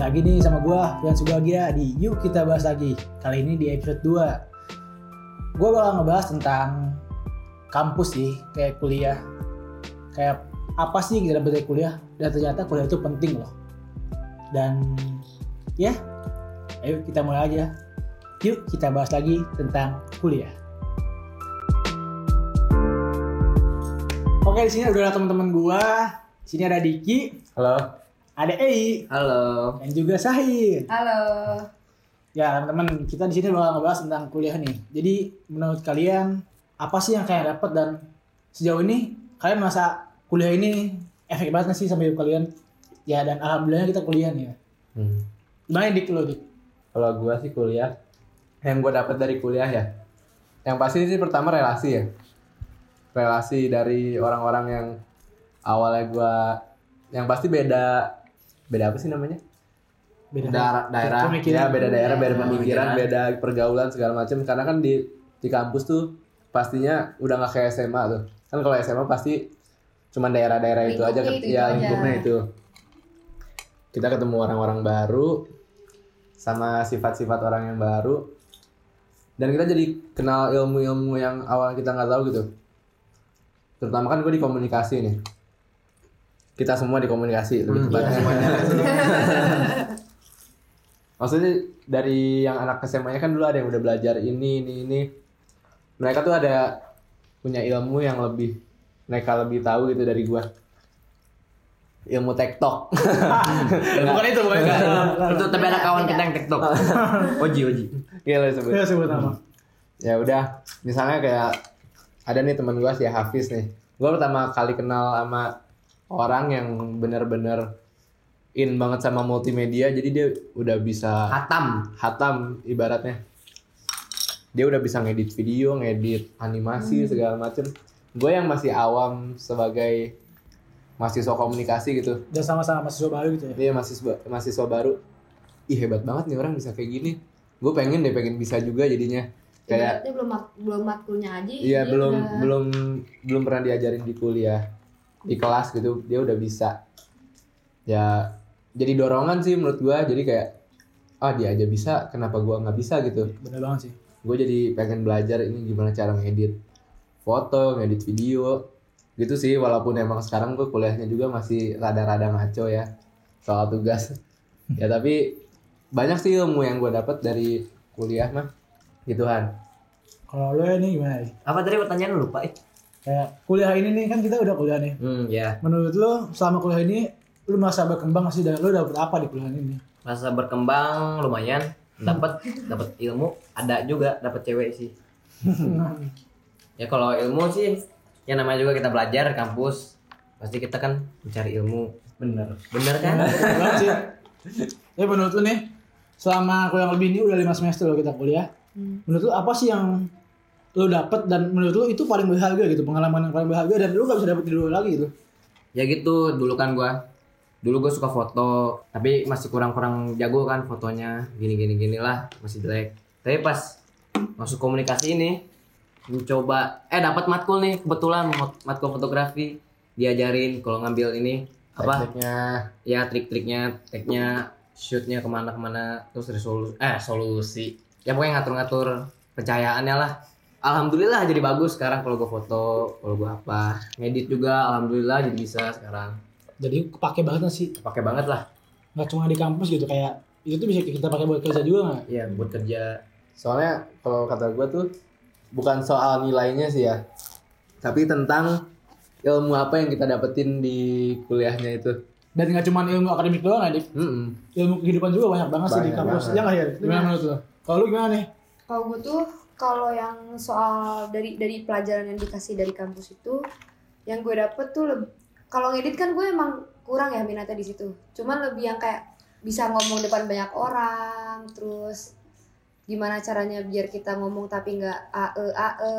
lagi nih sama gua Fian Subagia di Yuk Kita Bahas Lagi. Kali ini di episode 2. Gua bakal ngebahas tentang kampus sih, kayak kuliah. Kayak apa sih kita dapat dari kuliah dan ternyata kuliah itu penting loh. Dan ya, ayo kita mulai aja. Yuk kita bahas lagi tentang kuliah. Oke, di sini udah ada teman-teman gua. Di sini ada Diki, Halo. Ada Ei, Halo. dan juga Sahid. Halo. Ya teman-teman, kita di sini bakal ngebahas tentang kuliah nih. Jadi menurut kalian apa sih yang kalian dapat dan sejauh ini kalian merasa kuliah ini efek banget sih sama hidup kalian? Ya dan alhamdulillah kita kuliah nih ya. Hmm. Gimana dik lo dik? Kalau gua sih kuliah, yang gua dapat dari kuliah ya, yang pasti sih pertama relasi ya, relasi dari orang-orang yang awalnya gua, yang pasti beda, beda apa sih namanya? daerah, daerah, Pemikiran. ya beda daerah, beda pemikiran, beda pergaulan segala macam. Karena kan di di kampus tuh pastinya udah nggak kayak SMA tuh. Kan kalau SMA pasti cuman daerah-daerah itu aja, itu- ya lingkupnya itu. Kita ketemu orang-orang baru, sama sifat-sifat orang yang baru, dan kita jadi kenal ilmu-ilmu yang awal kita nggak tahu gitu. Terutama kan gue di komunikasi nih. Kita semua di komunikasi lebih tepatnya. Maksudnya dari yang anak SMA-nya kan dulu ada yang udah belajar ini, ini, ini. Mereka tuh ada punya ilmu yang lebih mereka lebih tahu gitu dari gua. Ilmu tektok. bukan itu, bukan itu. Itu tapi ada kawan kita yang TikTok. Oji Oji. Gila sebut. Ya sebut nama. Ya udah, misalnya kayak ada nih teman gua si Hafiz nih. Gua pertama kali kenal sama orang yang bener-bener in banget sama multimedia, jadi dia udah bisa Hatam. hatam ibaratnya. Dia udah bisa ngedit video ngedit animasi segala macem. Gue yang masih awam sebagai mahasiswa komunikasi gitu. Dan sama-sama mahasiswa baru gitu ya. dia mahasiswa mahasiswa baru. Ih hebat banget nih orang bisa kayak gini. Gue pengen deh pengen bisa juga jadinya. Kayak Ibaratnya belum mat- belum matkulnya aja. iya belum udah- belum belum pernah diajarin di kuliah di kelas gitu dia udah bisa ya jadi dorongan sih menurut gue jadi kayak ah dia aja bisa kenapa gua nggak bisa gitu Bener banget sih. gue jadi pengen belajar ini gimana cara ngedit foto, ngedit video gitu sih walaupun emang sekarang gue kuliahnya juga masih rada-rada ngaco ya soal tugas ya tapi banyak sih ilmu yang gue dapat dari kuliah mah gituan Kalau lo ini gimana? Apa tadi pertanyaan lu lupa? Eh. Kayak kuliah ini nih kan kita udah kuliah nih. Hmm, ya. Menurut lo selama kuliah ini lu merasa berkembang sih dan lo dapet apa di kuliah ini? Masa berkembang lumayan. Dapat dapat ilmu, ada juga dapat cewek sih. Ya kalau ilmu sih ya namanya juga kita belajar kampus. Pasti kita kan mencari ilmu. Bener. Bener kan? Bener banget sih. Ya menurut lu nih, selama kurang lebih ini udah lima semester loh kita kuliah. Hmm. Menurut lu apa sih yang lu dapet dan menurut lu itu paling berharga gitu, pengalaman yang paling berharga dan lu gak bisa dapet di luar lagi gitu. ya gitu dulu kan gua dulu gue suka foto tapi masih kurang-kurang jago kan fotonya gini gini gini lah masih jelek. Tapi pas masuk komunikasi ini mencoba eh dapat matkul nih kebetulan mat- matkul fotografi diajarin kalau ngambil ini apa? Tekniknya. Ya trik-triknya teknya shootnya ke mana-kemana terus resolusi eh solusi. Ya pokoknya ngatur-ngatur pencahayaannya lah alhamdulillah jadi bagus sekarang kalau gue foto kalau gue apa ngedit juga alhamdulillah jadi bisa sekarang Jadi kepake banget gak sih? pakai banget lah Gak cuma di kampus gitu kayak itu tuh bisa kita pakai buat kerja juga nggak? Iya buat kerja soalnya kalau kata gue tuh bukan soal nilainya sih ya tapi tentang ilmu apa yang kita dapetin di kuliahnya itu Dan gak cuma ilmu akademik doang ya, Dik. Mm-mm. ilmu kehidupan juga banyak banget sih di Banyak kampus. banget. Ya nggak ya? Gimana menurut lu? Kalau lu gimana nih? Kalau gue tuh kalau yang soal dari dari pelajaran yang dikasih dari kampus itu yang gue dapet tuh kalau ngedit kan gue emang kurang ya minatnya di situ. Cuman lebih yang kayak bisa ngomong depan banyak orang, terus gimana caranya biar kita ngomong tapi nggak ae ae,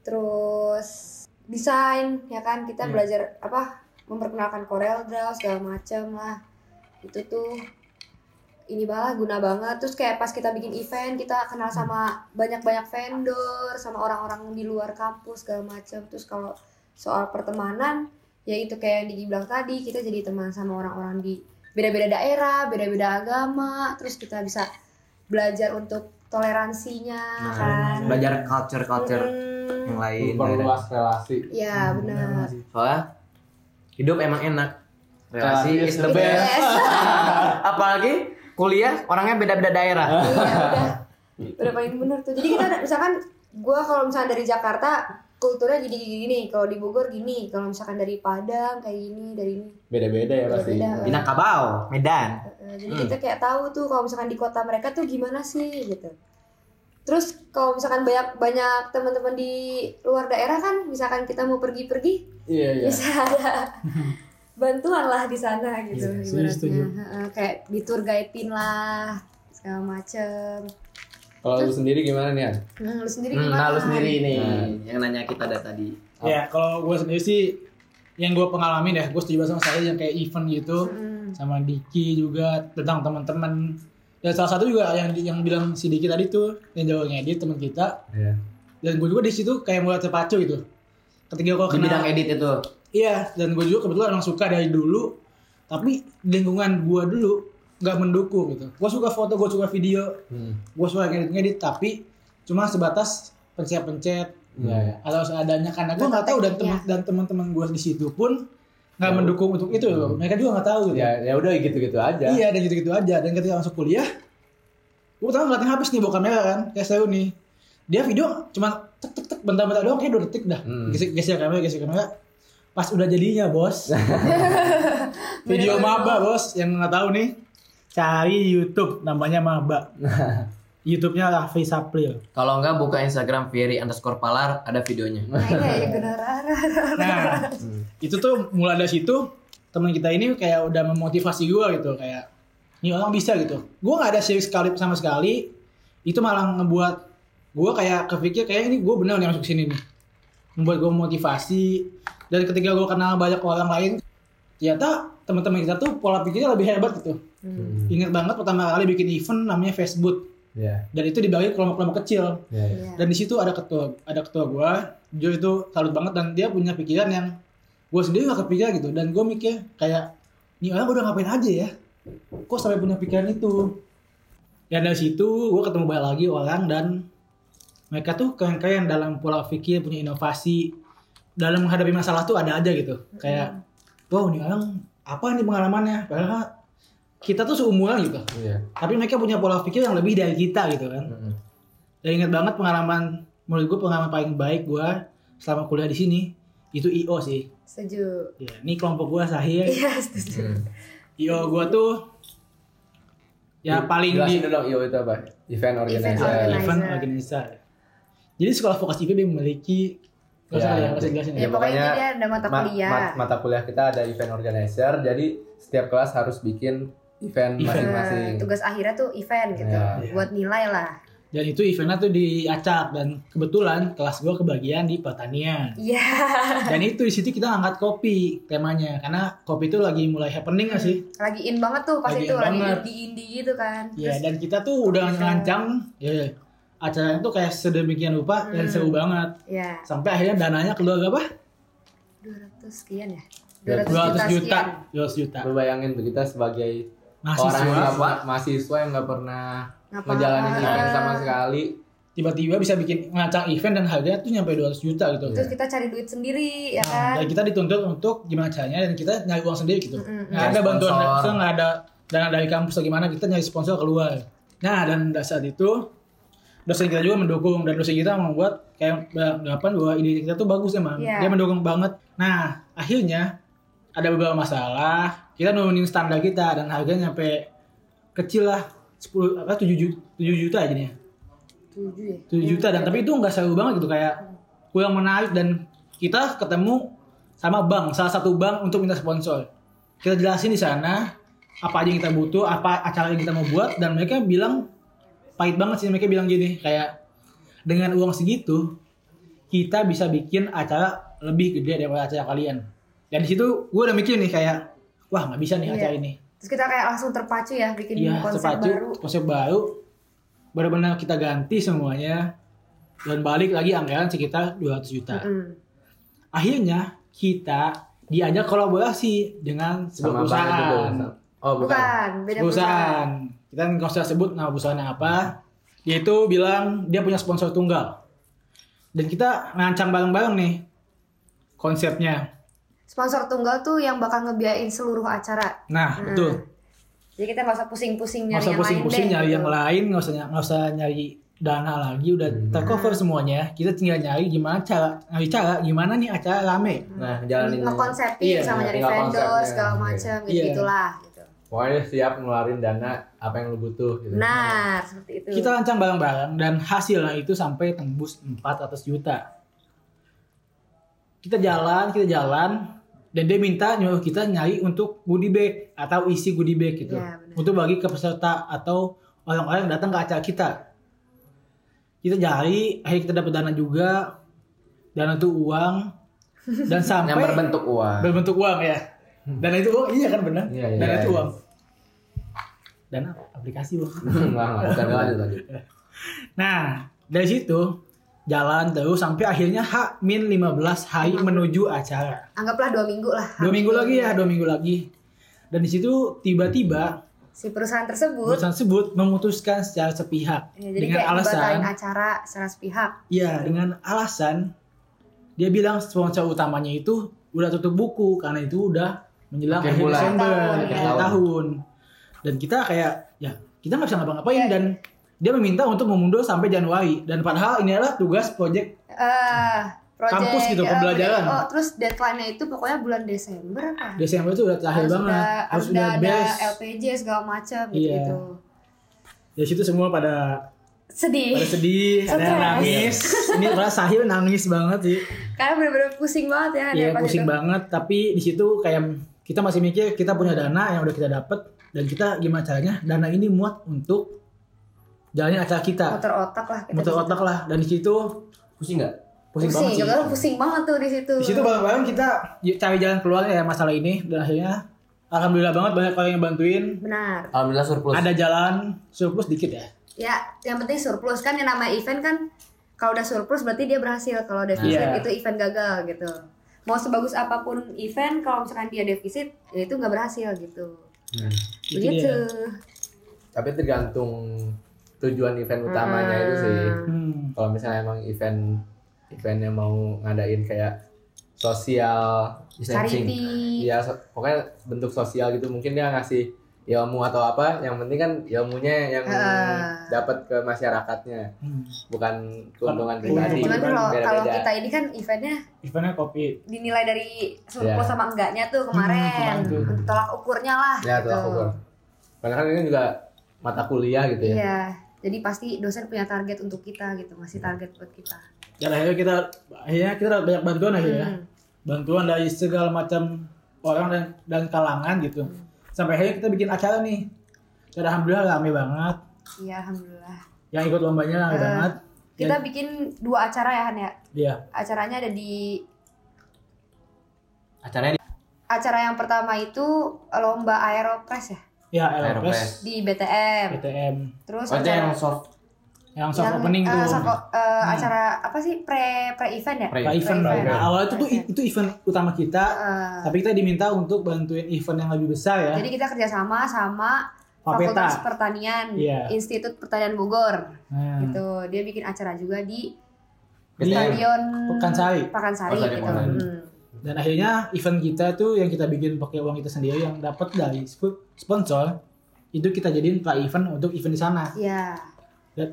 terus desain ya kan kita Iya. belajar apa memperkenalkan Corel Draw segala macam lah itu tuh ini malah guna banget. Terus kayak pas kita bikin event kita kenal sama banyak-banyak vendor sama orang-orang di luar kampus segala macam terus kalau soal pertemanan ya itu kayak yang Diki bilang tadi kita jadi teman sama orang-orang di beda-beda daerah beda-beda agama. Terus kita bisa belajar untuk toleransinya kan. belajar culture culture Mm, yang lain Memperluas relasi. ya benar. Soalnya hidup emang enak. Relasi Relasi is the best. Apalagi kuliah orangnya beda-beda daerah. Iya udah. Udah paling bener tuh. Jadi kita ada- misalkan gue kalau misalnya dari Jakarta kulturnya jadi gini. Kalau di Bogor gini. Kalau misalkan dari Padang kayak gini dari ini. Beda-beda ya pasti. Beda-beda. Minangkabau Medan. Eh, jadi kita kayak tahu tuh kalau misalkan di kota mereka tuh gimana sih gitu. Terus kalau misalkan banyak banyak teman-teman di luar daerah kan misalkan kita mau pergi-pergi Iya, iya. bisa ada bantuan lah di sana gitu Iya, setuju, ibaratnya setuju. Heeh, kayak di tour guide-in lah segala macem Kalau lu sendiri gimana nih? Hmm, lu sendiri Hmm, gimana? nah lu sendiri nih Nah. yang nanya kita dari tadi Ya kalau gue sendiri sih yang gue pengalamin ya, gue setuju sama saya yang kayak event gitu, Hmm. sama Diki juga tentang teman-teman. Dan salah satu juga yang yang bilang si Diki tadi tuh yang jauh ngedit teman kita. Iya. Dan gue juga di situ kayak mulai terpacu gitu. Ketika gue di kenal, bidang edit itu iya. Dan gue juga kebetulan emang suka dari dulu. Tapi lingkungan gue dulu nggak mendukung gitu. Gue suka foto, gue suka video, Hmm. gue suka ngedit-ngedit. Tapi cuma sebatas pencet-pencet Iya, iya. atau seadanya karena gue nggak tahu dan teman dan teman-teman gue di situ pun nggak mendukung untuk itu loh. Mereka juga nggak tahu gitu. Ya, ya udah gitu-gitu aja. Iya dan gitu-gitu aja dan ketika masuk kuliah, gue pertama ngeliatin habis nih bawa kamera kan, kayak saya nih. Dia video cuma tek tek tek bentar-bentar doang kayak dua detik dah. Hmm. Geser, geser kamera, geser kamera. Pas udah jadinya bos. video maba bos yang nggak tahu nih. Cari YouTube namanya maba. YouTube-nya Raffi Sapril. kalau enggak buka Instagram Ferry underscore Palar ada videonya Nah, iya, ya benar. Nah, itu tuh mulai dari situ teman kita ini kayak udah memotivasi gue gitu kayak ini orang bisa gitu. Gue nggak ada serius sekali sama sekali. Itu malah ngebuat gue kayak kepikir kayak ini gue bener nih masuk sini nih. Membuat gue motivasi dan ketika gue kenal banyak orang lain ternyata teman-teman kita tuh pola pikirnya lebih hebat gitu. Hmm. Ingat banget pertama kali bikin event namanya Facebook Iya. dan itu dibagi kelompok-kelompok kecil Iya, iya. Iya. dan di situ ada ketua ada ketua gue Joe itu salut banget dan dia punya pikiran yang gue sendiri gak kepikiran gitu dan gue mikir kayak ini orang udah ngapain aja ya kok sampai punya pikiran itu dan dari situ gue ketemu banyak lagi orang dan mereka tuh keren-keren dalam pola pikir punya inovasi dalam menghadapi masalah tuh ada aja gitu kayak wow ini orang apa nih pengalamannya padahal kita tuh seumuran gitu Iya. tapi mereka punya pola pikir yang lebih dari kita gitu kan Mm-mm. dan ingat banget pengalaman menurut gue pengalaman paling baik gue selama kuliah di sini itu IO sih. Setuju. Ya, ini kelompok gue Sahir. Iya, setuju. Hmm. IO gue tuh ya paling Jelasin di dulu dong IO itu apa? Event organizer. organizer. event organizer. Jadi sekolah vokasi IPB memiliki Gak usah Ya, ya, usah jelasin Ya, ya. pokoknya pokoknya jadi ada mata Ma- kuliah. ma- mata kuliah kita ada event organizer. Jadi setiap kelas harus bikin event Event. masing-masing. Nah, tugas akhirnya tuh event gitu. Ya. Buat nilai lah. Dan itu eventnya tuh di Acak dan kebetulan kelas gue kebagian di pertanian. Iya. Dan itu di situ kita angkat kopi temanya karena kopi itu lagi mulai happening gak sih? Lagi in banget tuh pas Lagi itu in lagi banget. indie-indie gitu kan. Ya Terus dan kita tuh udah ngancam ya acaranya tuh kayak sedemikian rupa dan Hmm. seru banget. ya Sampai akhirnya dananya keluar berapa? 200 sekian ya. 200 200 juta. sekian. 200 juta. Lu bayangin tuh kita sebagai Mahasiswa. orang yang ma- mahasiswa yang nggak pernah Ngapa- ngejalanin event sama sekali. tiba-tiba bisa bikin ngacang event dan harganya tuh nyampe 200 juta gitu. Terus kita cari duit sendiri ya Nah, kan. dan kita dituntut untuk gimana caranya dan kita nyari uang sendiri gitu. Mm-mm. Nggak ada bantuan nggak ada dana dari kampus atau gimana, kita nyari sponsor keluar. Nah, dan pada saat itu dosen kita juga mendukung dan dosen kita membuat kayak beranggapan bahwa ide kita tuh bagus emang. Iya. Dia mendukung banget. Nah, akhirnya ada beberapa masalah, kita nurunin standar kita dan harganya nyampe kecil lah 10 apa 7 juta, 7 juta aja nih. 7 ya. 7 juta dan tapi itu nggak seru banget gitu kayak kurang menarik dan kita ketemu sama bank salah satu bank untuk minta sponsor kita jelasin di sana apa aja yang kita butuh apa acara yang kita mau buat dan mereka bilang pahit banget sih mereka bilang gini kayak dengan uang segitu kita bisa bikin acara lebih gede daripada acara kalian dan di situ gue udah mikir nih kayak wah nggak bisa nih Iya. acara ini Terus kita kayak langsung terpacu ya bikin Iya, konsep sepatu, baru. konsep baru. Benar-benar kita ganti semuanya dan balik lagi anggaran sekitar 200 juta. Mm-mm. Akhirnya kita diajak kolaborasi dengan sebuah Sama perusahaan. Oh, bukan. Bukan, beda perusahaan. perusahaan. Kita nggak usah sebut nama perusahaannya apa. Dia itu bilang dia punya sponsor tunggal. Dan kita ngancang bareng-bareng nih konsepnya. Sponsor tunggal tuh yang bakal ngebiayain seluruh acara. Nah, Hmm. betul. Jadi kita nggak usah pusing-pusing nyari usah yang lain pusing-pusing deh, nyari gitu. yang lain, nggak usah nggak usah nyari dana lagi, udah Hmm. tercover semuanya. Kita tinggal nyari gimana cara nyari cara gimana nih acara rame. Nah, jalanin ngekonsepin Iya, sama nyari tinggal vendor segala Iya. macam gitu Iya. gitulah gitu. Pokoknya siap ngeluarin dana apa yang lu butuh gitu. Nah, seperti itu. Kita rancang bareng-bareng dan hasilnya itu sampai tembus 400 juta. Kita jalan, kita jalan dan dia minta nyuruh kita nyari untuk goodie bag atau isi goodie bag gitu. Benar. untuk bagi ke peserta atau orang-orang yang datang ke acara kita. Kita cari, akhirnya kita dapat dana juga. Dana itu uang dan sampai Yang berbentuk uang. berbentuk uang ya. Dana itu uang, iya kan benar. Iya, iya, Dana itu iya. uang. Dana aplikasi bang. Enggak, enggak, bukan lanjut lanjut. Nah, dari situ jalan terus sampai akhirnya H min 15 hari menuju acara. Anggaplah dua minggu lah. Dua minggu lagi ya, dua minggu lagi. Dan di situ tiba-tiba Si perusahaan tersebut perusahaan tersebut memutuskan secara sepihak ya, jadi dengan kayak alasan acara secara sepihak. ya dengan alasan dia bilang sponsor utamanya itu udah tutup buku karena itu udah menjelang Akhir akhir bulan. Desember Tahun, akhir ya. tahun dan kita kayak ya kita nggak bisa ngapa-ngapain Iya. dan dia meminta untuk memundur sampai Januari dan padahal ini adalah tugas project Eh, project Kampus gitu, eh, pembelajaran. Oh, terus deadline-nya itu pokoknya bulan Desember apa? Desember itu udah terakhir harus banget udah, harus udah udah ada beres LPJ segala macam gitu, Iya. gitu. dari situ semua pada Sedih. pada sedih ada yang nangis ini orang Sahil nangis banget sih Karena bener-bener pusing banget ya Iya pusing itu. banget tapi di situ kayak kita masih mikir kita punya dana yang udah kita dapet dan kita gimana caranya dana ini muat untuk jalanin acara kita Muter otak lah kita. muter otak lah dan di situ Pusing enggak? pusing, Pusing, banget sih pusing banget tuh di situ. di situ bareng-bareng kita cari jalan keluar ya masalah ini dan akhirnya alhamdulillah banget banyak orang yang bantuin Benar. Alhamdulillah surplus. ada jalan surplus dikit ya Ya, yang penting surplus kan yang nama event kan kalau udah surplus berarti dia berhasil. Kalau defisit Iya. itu event gagal gitu. Mau sebagus apa pun event kalau misalkan dia defisit ya itu nggak berhasil gitu. Hmm. Itu Begitu. dia. Tapi tergantung tujuan event utamanya itu sih. hmm. Kalau misalnya emang event eventnya mau ngadain kayak sosial distancing. Charity. Iya, so- pokoknya bentuk sosial gitu. Mungkin dia ngasih ilmu atau apa. Yang penting kan ilmunya yang Ah. dapat ke masyarakatnya, Hmm. bukan keuntungan pribadi. Cuman kalau kita ini kan eventnya eventnya kopi dinilai dari surplus Iya. sama enggaknya tuh kemarin. Hmm, kemarin tuh. Untuk tolak ukurnya lah. Ya, gitu. tuh aku Karena kan ini juga mata kuliah gitu ya. Iya. Jadi pasti dosen punya target untuk kita gitu, ngasih target buat kita. dan akhirnya kita akhirnya kita banyak bantuan akhirnya Hmm. bantuan dari segala macam orang dan dan kalangan gitu sampai akhirnya kita bikin acara nih dan alhamdulillah rame banget Iya, alhamdulillah. yang ikut lombanya rame Eh, banget Kita bikin dua acara ya Han ya. iya Acaranya ada di Acaranya di acara yang pertama itu lomba aeropress ya ya Aeropress. Aeropress di BTM. BTM Terus Oh, acara yang soft yang soft yang, opening eh, tuh soft- eh, acara apa sih pre pre event ya? Pre- Nah, event Pre-event. nah, awalnya itu tuh itu event utama kita Eh, tapi kita diminta untuk bantuin event yang lebih besar ya Jadi kita kerjasama sama. Fakultas Pertanian Iya. Institut Pertanian Bogor nah, gitu. Dia bikin acara juga di Di Stadion Pekansari. Pakansari Oh, gitu. Pakansari. Hmm. dan akhirnya event kita tuh yang kita bikin pakai uang kita sendiri yang dapat dari sp- sponsor itu kita jadiin pra event untuk event di sana Iya. dan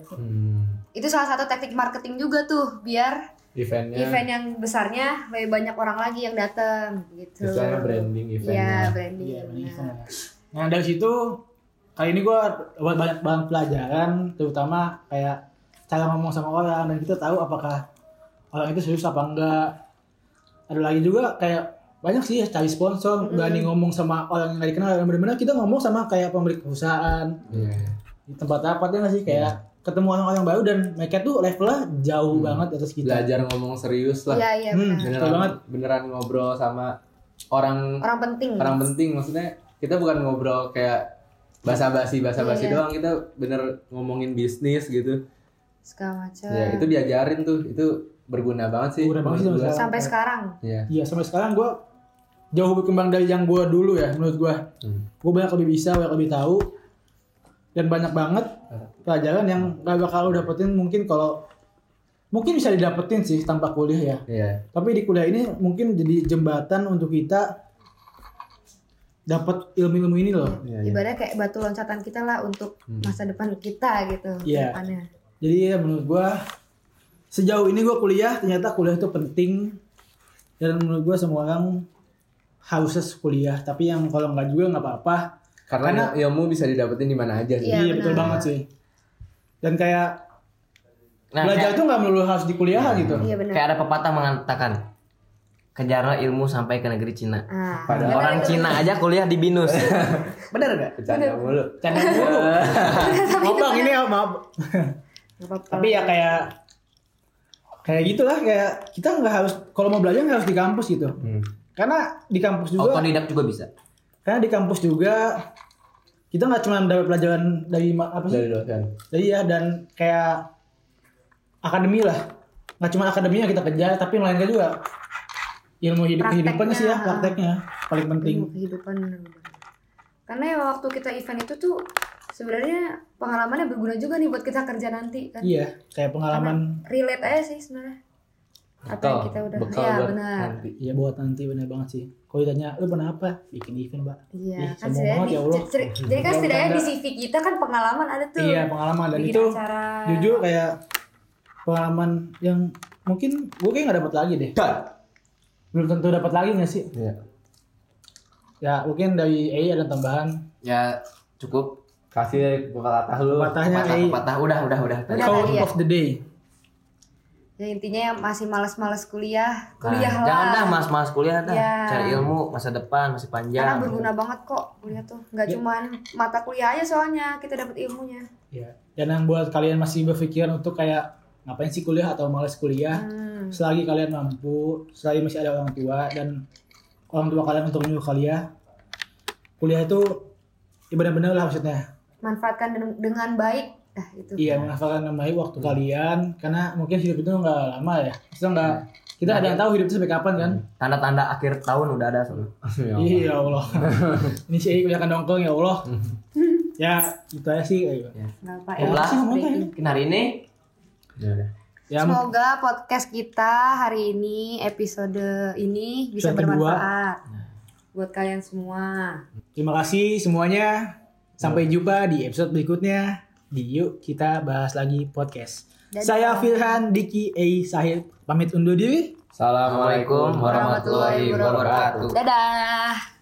Hmm. Itu salah satu teknik marketing juga tuh biar Eventnya, event yang besarnya lebih banyak orang lagi yang datang gitu. istilahnya branding Iya, eventnya. branding. Iya, benar. event. Nah dari situ kali ini gue dapat banyak banget pelajaran, terutama kayak cara ngomong sama orang dan kita tahu apakah orang itu serius apa enggak. Ada lagi juga kayak banyak sih cari sponsor, berani ngomong sama orang yang nggak dikenal dan benar-benar kita ngomong sama kayak pemilik perusahaan Iya. di tempat rapat ya nggak sih kayak ketemu orang-orang baru dan mereka tuh levelnya jauh banget di atas kita. Belajar ngomong serius lah. Iya, iya Hmm. Beneran, banget. beneran ngobrol sama orang Orang penting. orang penting maksudnya kita bukan ngobrol kayak basa-basi basa-basi Iya. doang kita bener ngomongin bisnis gitu segala macam. ya itu diajarin tuh itu berguna banget sih Berguna banget sih sama Sampai sekarang. Iya. Iya sampai sekarang gue jauh berkembang dari yang gue dulu ya menurut gue Hmm. gue banyak lebih bisa banyak lebih tahu dan banyak banget pelajaran yang gak bakal lo dapetin mungkin kalau mungkin bisa didapetin sih tanpa kuliah ya Iya. tapi di kuliah ini mungkin jadi jembatan untuk kita dapat ilmu-ilmu ini loh Iya, iya. Ibaratnya kayak batu loncatan kita lah untuk masa depan kita gitu. Iya. Depannya. jadi ya menurut gue sejauh ini gue kuliah ternyata kuliah itu penting dan menurut gue semua orang harusnya kuliah tapi yang kalau nggak juga nggak apa-apa Karena, ilmu bisa didapetin di mana aja sih. Iya, iya betul banget sih dan kayak Nah, belajar kayak, itu nggak melulu harus di kuliah gitu Iya benar. kayak ada pepatah mengatakan kejarlah ilmu sampai ke negeri Cina. Ah, Padahal Orang Cina aja kuliah di binus. benar nggak Bercanda mulu. canda mulu maaf bang ini ya maaf tapi ya kayak kayak gitulah kayak kita nggak harus kalau mau belajar nggak harus di kampus gitu Hmm. karena di kampus juga Otodidak juga bisa. karena di kampus juga kita nggak cuma dapat pelajaran dari apa sih Dari dosen. Jadi ya dan kayak akademi lah. Nggak cuma akademi yang kita kejar, tapi yang lainnya juga ilmu hidup kehidupannya sih ya, prakteknya paling penting. ilmu kehidupan. Karena ya waktu kita event itu tuh sebenarnya pengalamannya berguna juga nih buat kita kerja nanti kan. Iya, kayak pengalaman Relate aja sih sebenarnya. Apa yang kita udah bekal ya buat benar. nanti. Iya buat nanti bener banget sih. Kalau ditanya lu pernah apa? Bikin event, Mbak. Iya, Ih, kan banget di, ya Allah. cer- jadi kan setidaknya di. CV kita kan pengalaman ada tuh. Iya, pengalaman dan Bikin itu acara. jujur kayak pengalaman yang mungkin gue kayak nggak dapat lagi deh. Belum tentu dapat lagi nggak sih? Iya. Ya mungkin dari EI ada tambahan. Ya cukup. Kasih pepatah lu. Patahnya Patah, EI. patah. Udah, udah, udah. Quote ya. of the day. Ya intinya yang masih malas-malas kuliah, Nah, kuliah lah. jangan dah mas-mas kuliah dah. Iya. Cari ilmu masa depan masih Karena panjang. berguna banget kok kuliah tuh. Nggak Ya. cuman mata kuliah aja soalnya kita dapat ilmunya. Ya. Dan yang buat kalian masih berpikiran untuk kayak ngapain sih kuliah atau males kuliah, Hmm. selagi kalian mampu, selagi masih ada orang tua dan orang tua kalian untuk menyuruh kalian, kuliah itu ya benar-benar lah maksudnya. Manfaatkan den- dengan baik. Nah, itu. Iya, manfaatkan dengan baik waktu kalian karena mungkin hidup itu nggak lama ya. Kita nggak kita ada yang tahu hidup itu sampai kapan kan? Tanda-tanda akhir tahun udah ada soalnya. Ya Allah. Iya Allah. Ini sih kebanyakan nongkrong ya Allah. ya itu aja sih. Ayo. Apa Ya, ya. apa sih ngomong breaking. tadi? Hari ini Ya udah. Ya, Semoga podcast kita hari ini episode ini bisa Episode kedua. bermanfaat buat kalian semua. Terima kasih semuanya. Sampai jumpa di episode berikutnya di Yuk Kita Bahas Lagi Podcast. Dadah. Saya Firhan Diki A. Sahil pamit undur diri. Assalamualaikum warahmatullahi wabarakatuh. Dadah.